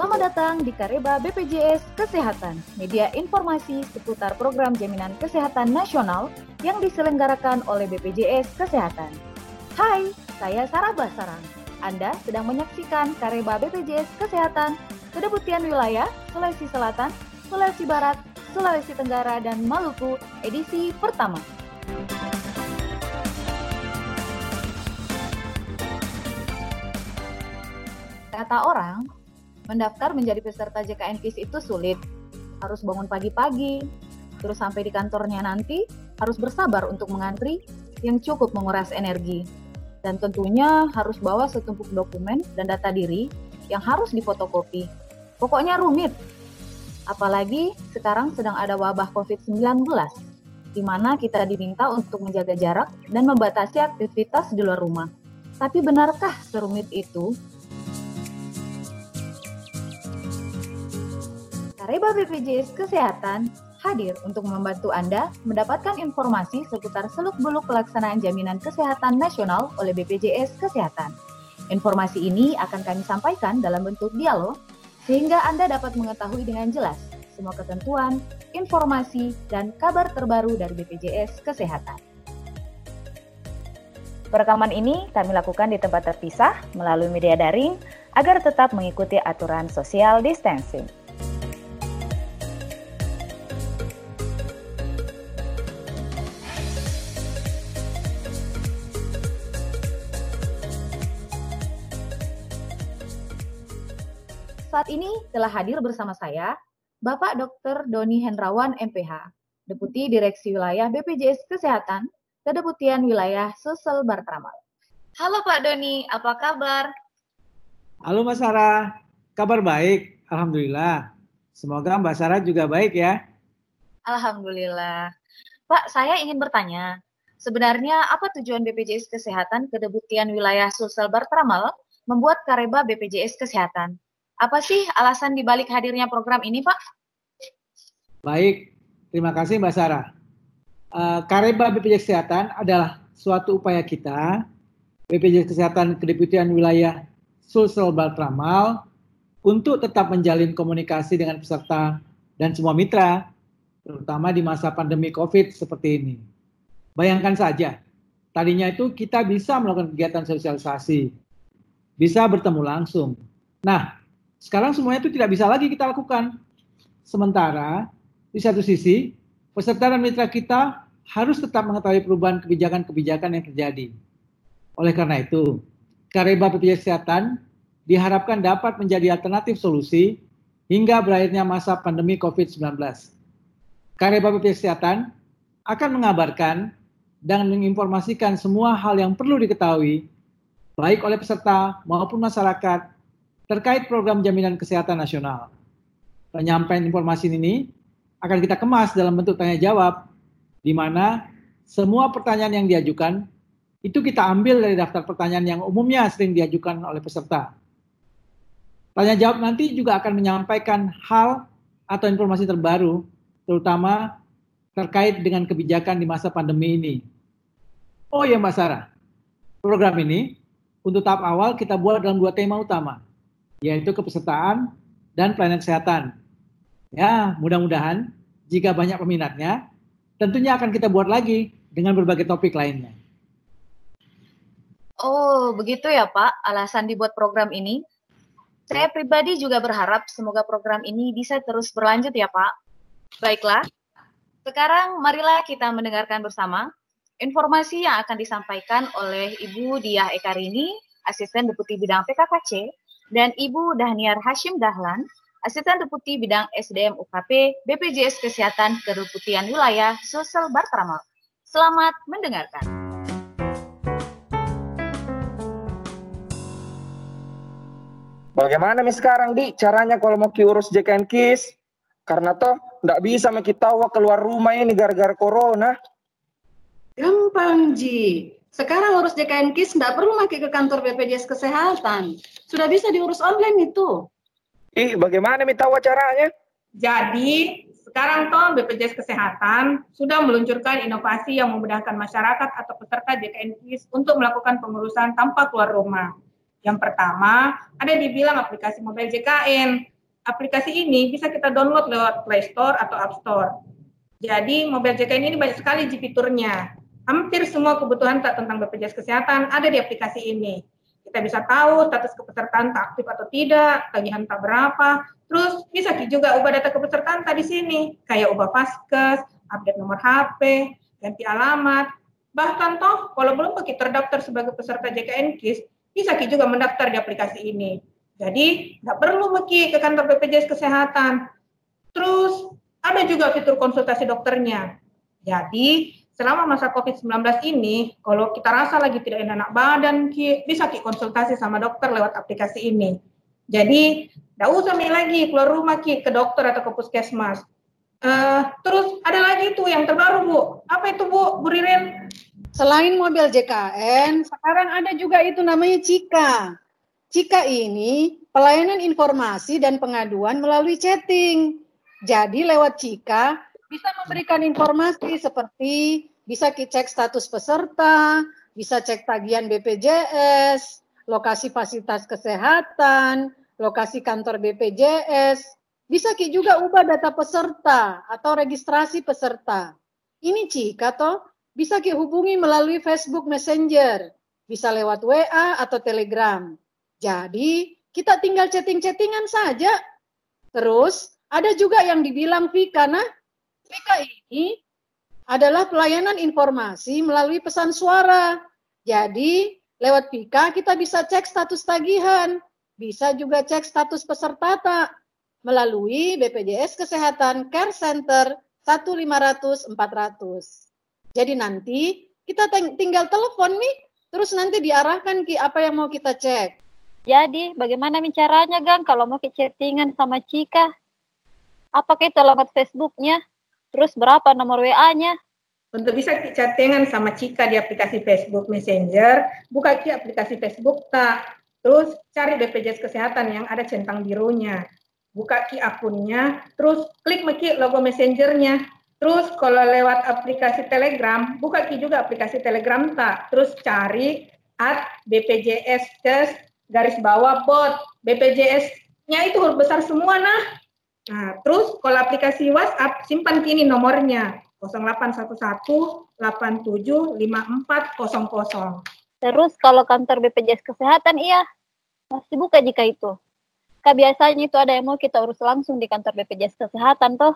Selamat datang di Kareba BPJS Kesehatan, media informasi seputar program jaminan kesehatan nasional yang diselenggarakan oleh BPJS Kesehatan. Hai, saya Sarah Basarang. Anda sedang menyaksikan Kareba BPJS Kesehatan, Kedeputian Wilayah Sulawesi Selatan, Sulawesi Barat, Sulawesi Tenggara, dan Maluku, edisi pertama. Kata orang, mendaftar menjadi peserta JKN KIS itu sulit. Harus bangun pagi-pagi, terus sampai di kantornya nanti harus bersabar untuk mengantri yang cukup menguras energi. Dan tentunya harus bawa setumpuk dokumen dan data diri yang harus difotokopi. Pokoknya rumit. Apalagi sekarang sedang ada wabah COVID-19, di mana kita diminta untuk menjaga jarak dan membatasi aktivitas di luar rumah. Tapi benarkah serumit itu? Kareba BPJS Kesehatan hadir untuk membantu Anda mendapatkan informasi seputar seluk-beluk pelaksanaan jaminan kesehatan nasional oleh BPJS Kesehatan. Informasi ini akan kami sampaikan dalam bentuk dialog sehingga Anda dapat mengetahui dengan jelas semua ketentuan, informasi, dan kabar terbaru dari BPJS Kesehatan. Perekaman ini kami lakukan di tempat terpisah melalui media daring agar tetap mengikuti aturan social distancing. Saat ini telah hadir bersama saya Bapak Dr. Doni Hendrawan MPH, Deputi Direksi Wilayah BPJS Kesehatan, Kedeputian Wilayah Sosial Bartramal. Halo Pak Doni, apa kabar? Halo Mbak Sarah, kabar baik, Alhamdulillah. Semoga Mbak Sarah juga baik ya. Alhamdulillah. Pak, saya ingin bertanya, sebenarnya apa tujuan BPJS Kesehatan Kedeputian Wilayah Sosial Bartramal membuat Kareba BPJS Kesehatan? Apa sih alasan dibalik hadirnya program ini, Pak? Baik, terima kasih Mbak Sarah. Uh, Kareba BPJS Kesehatan adalah suatu upaya kita, BPJS Kesehatan Kedeputian Wilayah Sulsel Baltramal, untuk tetap menjalin komunikasi dengan peserta dan semua mitra, terutama di masa pandemi COVID seperti ini. Bayangkan saja, tadinya itu kita bisa melakukan kegiatan sosialisasi, bisa bertemu langsung. Nah, sekarang semuanya itu tidak bisa lagi kita lakukan. Sementara di satu sisi peserta dan mitra kita harus tetap mengetahui perubahan kebijakan-kebijakan yang terjadi. Oleh karena itu, Kareba BPJS Kesehatan diharapkan dapat menjadi alternatif solusi hingga berakhirnya masa pandemi COVID-19. Kareba BPJS Kesehatan akan mengabarkan dan menginformasikan semua hal yang perlu diketahui baik oleh peserta maupun masyarakat terkait program jaminan kesehatan nasional. Penyampaian informasi ini akan kita kemas dalam bentuk tanya jawab, di mana semua pertanyaan yang diajukan itu kita ambil dari daftar pertanyaan yang umumnya sering diajukan oleh peserta. Tanya jawab nanti juga akan menyampaikan hal atau informasi terbaru, terutama terkait dengan kebijakan di masa pandemi ini. Oh ya Mbak Sarah, program ini untuk tahap awal kita buat dalam dua tema utama yaitu kepesertaan dan pelayanan kesehatan. Ya, mudah-mudahan jika banyak peminatnya, tentunya akan kita buat lagi dengan berbagai topik lainnya. Oh, begitu ya Pak, alasan dibuat program ini. Saya pribadi juga berharap semoga program ini bisa terus berlanjut ya Pak. Baiklah, sekarang marilah kita mendengarkan bersama informasi yang akan disampaikan oleh Ibu Diah Ekarini, Asisten Deputi Bidang PKKC, dan Ibu Dahniar Hashim Dahlan, Asisten Deputi Bidang SDM UKP BPJS Kesehatan Kedeputian Wilayah Sosial Bartramal. Selamat mendengarkan. Bagaimana nih sekarang, Di, caranya kalau mau kiurus JKN KIS? Karena toh nggak bisa kita keluar rumah ini gara-gara corona. Gampang, Ji. Sekarang urus JKN KIS nggak perlu pakai ke kantor BPJS Kesehatan. Sudah bisa diurus online itu. Ih, bagaimana minta caranya? Jadi, sekarang toh BPJS Kesehatan sudah meluncurkan inovasi yang memudahkan masyarakat atau peserta JKN KIS untuk melakukan pengurusan tanpa keluar rumah. Yang pertama, ada dibilang aplikasi mobile JKN. Aplikasi ini bisa kita download lewat Play Store atau App Store. Jadi, mobile JKN ini banyak sekali fiturnya. Hampir semua kebutuhan tak tentang BPJS Kesehatan ada di aplikasi ini. Kita bisa tahu status kepesertaan tak aktif atau tidak, tagihan tak berapa. Terus bisa juga ubah data kepesertaan tak di sini, kayak ubah paskes, update nomor HP, ganti alamat. Bahkan toh, kalau belum kita terdaftar sebagai peserta JKN KIS, bisa juga mendaftar di aplikasi ini. Jadi nggak perlu Ki ke kantor BPJS Kesehatan. Terus ada juga fitur konsultasi dokternya. Jadi selama masa COVID-19 ini, kalau kita rasa lagi tidak enak badan, bisa Ki konsultasi sama dokter lewat aplikasi ini. Jadi, tidak usah nih lagi keluar rumah Ki ke dokter atau ke puskesmas. Uh, terus ada lagi tuh yang terbaru Bu. Apa itu Bu, Bu Ririn? Selain mobil JKN, sekarang ada juga itu namanya Cika. Cika ini pelayanan informasi dan pengaduan melalui chatting. Jadi lewat Cika bisa memberikan informasi seperti bisa cek status peserta, bisa cek tagihan BPJS, lokasi fasilitas kesehatan, lokasi kantor BPJS, bisa juga ubah data peserta atau registrasi peserta. Ini Cika toh bisa hubungi melalui Facebook Messenger, bisa lewat WA atau Telegram. Jadi, kita tinggal chatting-chattingan saja. Terus, ada juga yang dibilang Vika, nah, Vika ini adalah pelayanan informasi melalui pesan suara. Jadi, lewat Vika kita bisa cek status tagihan, bisa juga cek status peserta tak melalui BPJS Kesehatan Care Center 1500 400. Jadi nanti kita tinggal telepon nih, terus nanti diarahkan ki apa yang mau kita cek. Jadi bagaimana caranya Gang kalau mau ke chattingan sama Cika? Apakah itu alamat Facebooknya? Terus berapa nomor WA-nya? Untuk bisa chattingan sama Cika di aplikasi Facebook Messenger, buka ki aplikasi Facebook tak. Terus cari BPJS Kesehatan yang ada centang birunya. Buka ki akunnya, terus klik meki logo messengernya Terus kalau lewat aplikasi Telegram, buka ki juga aplikasi Telegram tak. Terus cari at BPJS Kes garis bawah bot. BPJS-nya itu huruf besar semua nah. Nah, terus kalau aplikasi WhatsApp simpan kini nomornya 0811 87 Terus kalau kantor BPJS Kesehatan iya masih buka jika itu. Kak biasanya itu ada yang mau kita urus langsung di kantor BPJS Kesehatan toh.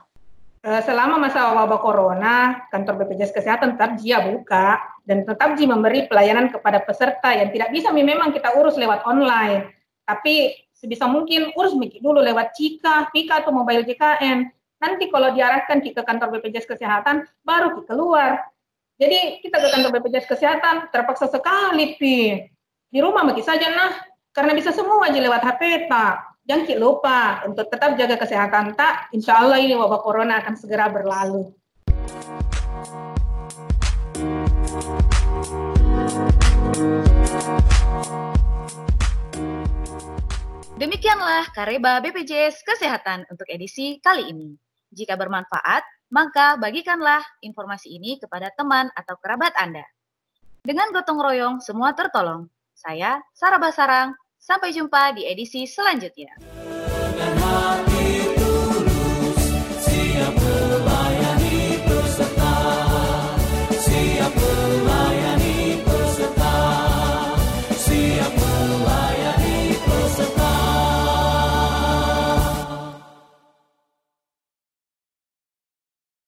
Eh, selama masa wabah corona, kantor BPJS Kesehatan tetap JIA buka dan tetap JIA memberi pelayanan kepada peserta yang tidak bisa memang kita urus lewat online. Tapi sebisa mungkin urus dulu lewat Cika, Pika atau mobile JKN. Nanti kalau diarahkan ke kantor BPJS Kesehatan, baru kita keluar. Jadi kita ke kantor BPJS Kesehatan terpaksa sekali, Pi. Di rumah mungkin saja, nah. Karena bisa semua aja lewat HP, tak. Jangan lupa untuk tetap jaga kesehatan tak. Insya Allah ini wabah corona akan segera berlalu. Demikianlah Kareba BPJS Kesehatan untuk edisi kali ini. Jika bermanfaat, maka bagikanlah informasi ini kepada teman atau kerabat Anda. Dengan gotong royong, semua tertolong. Saya, Sarah Basarang, Sampai jumpa di edisi selanjutnya.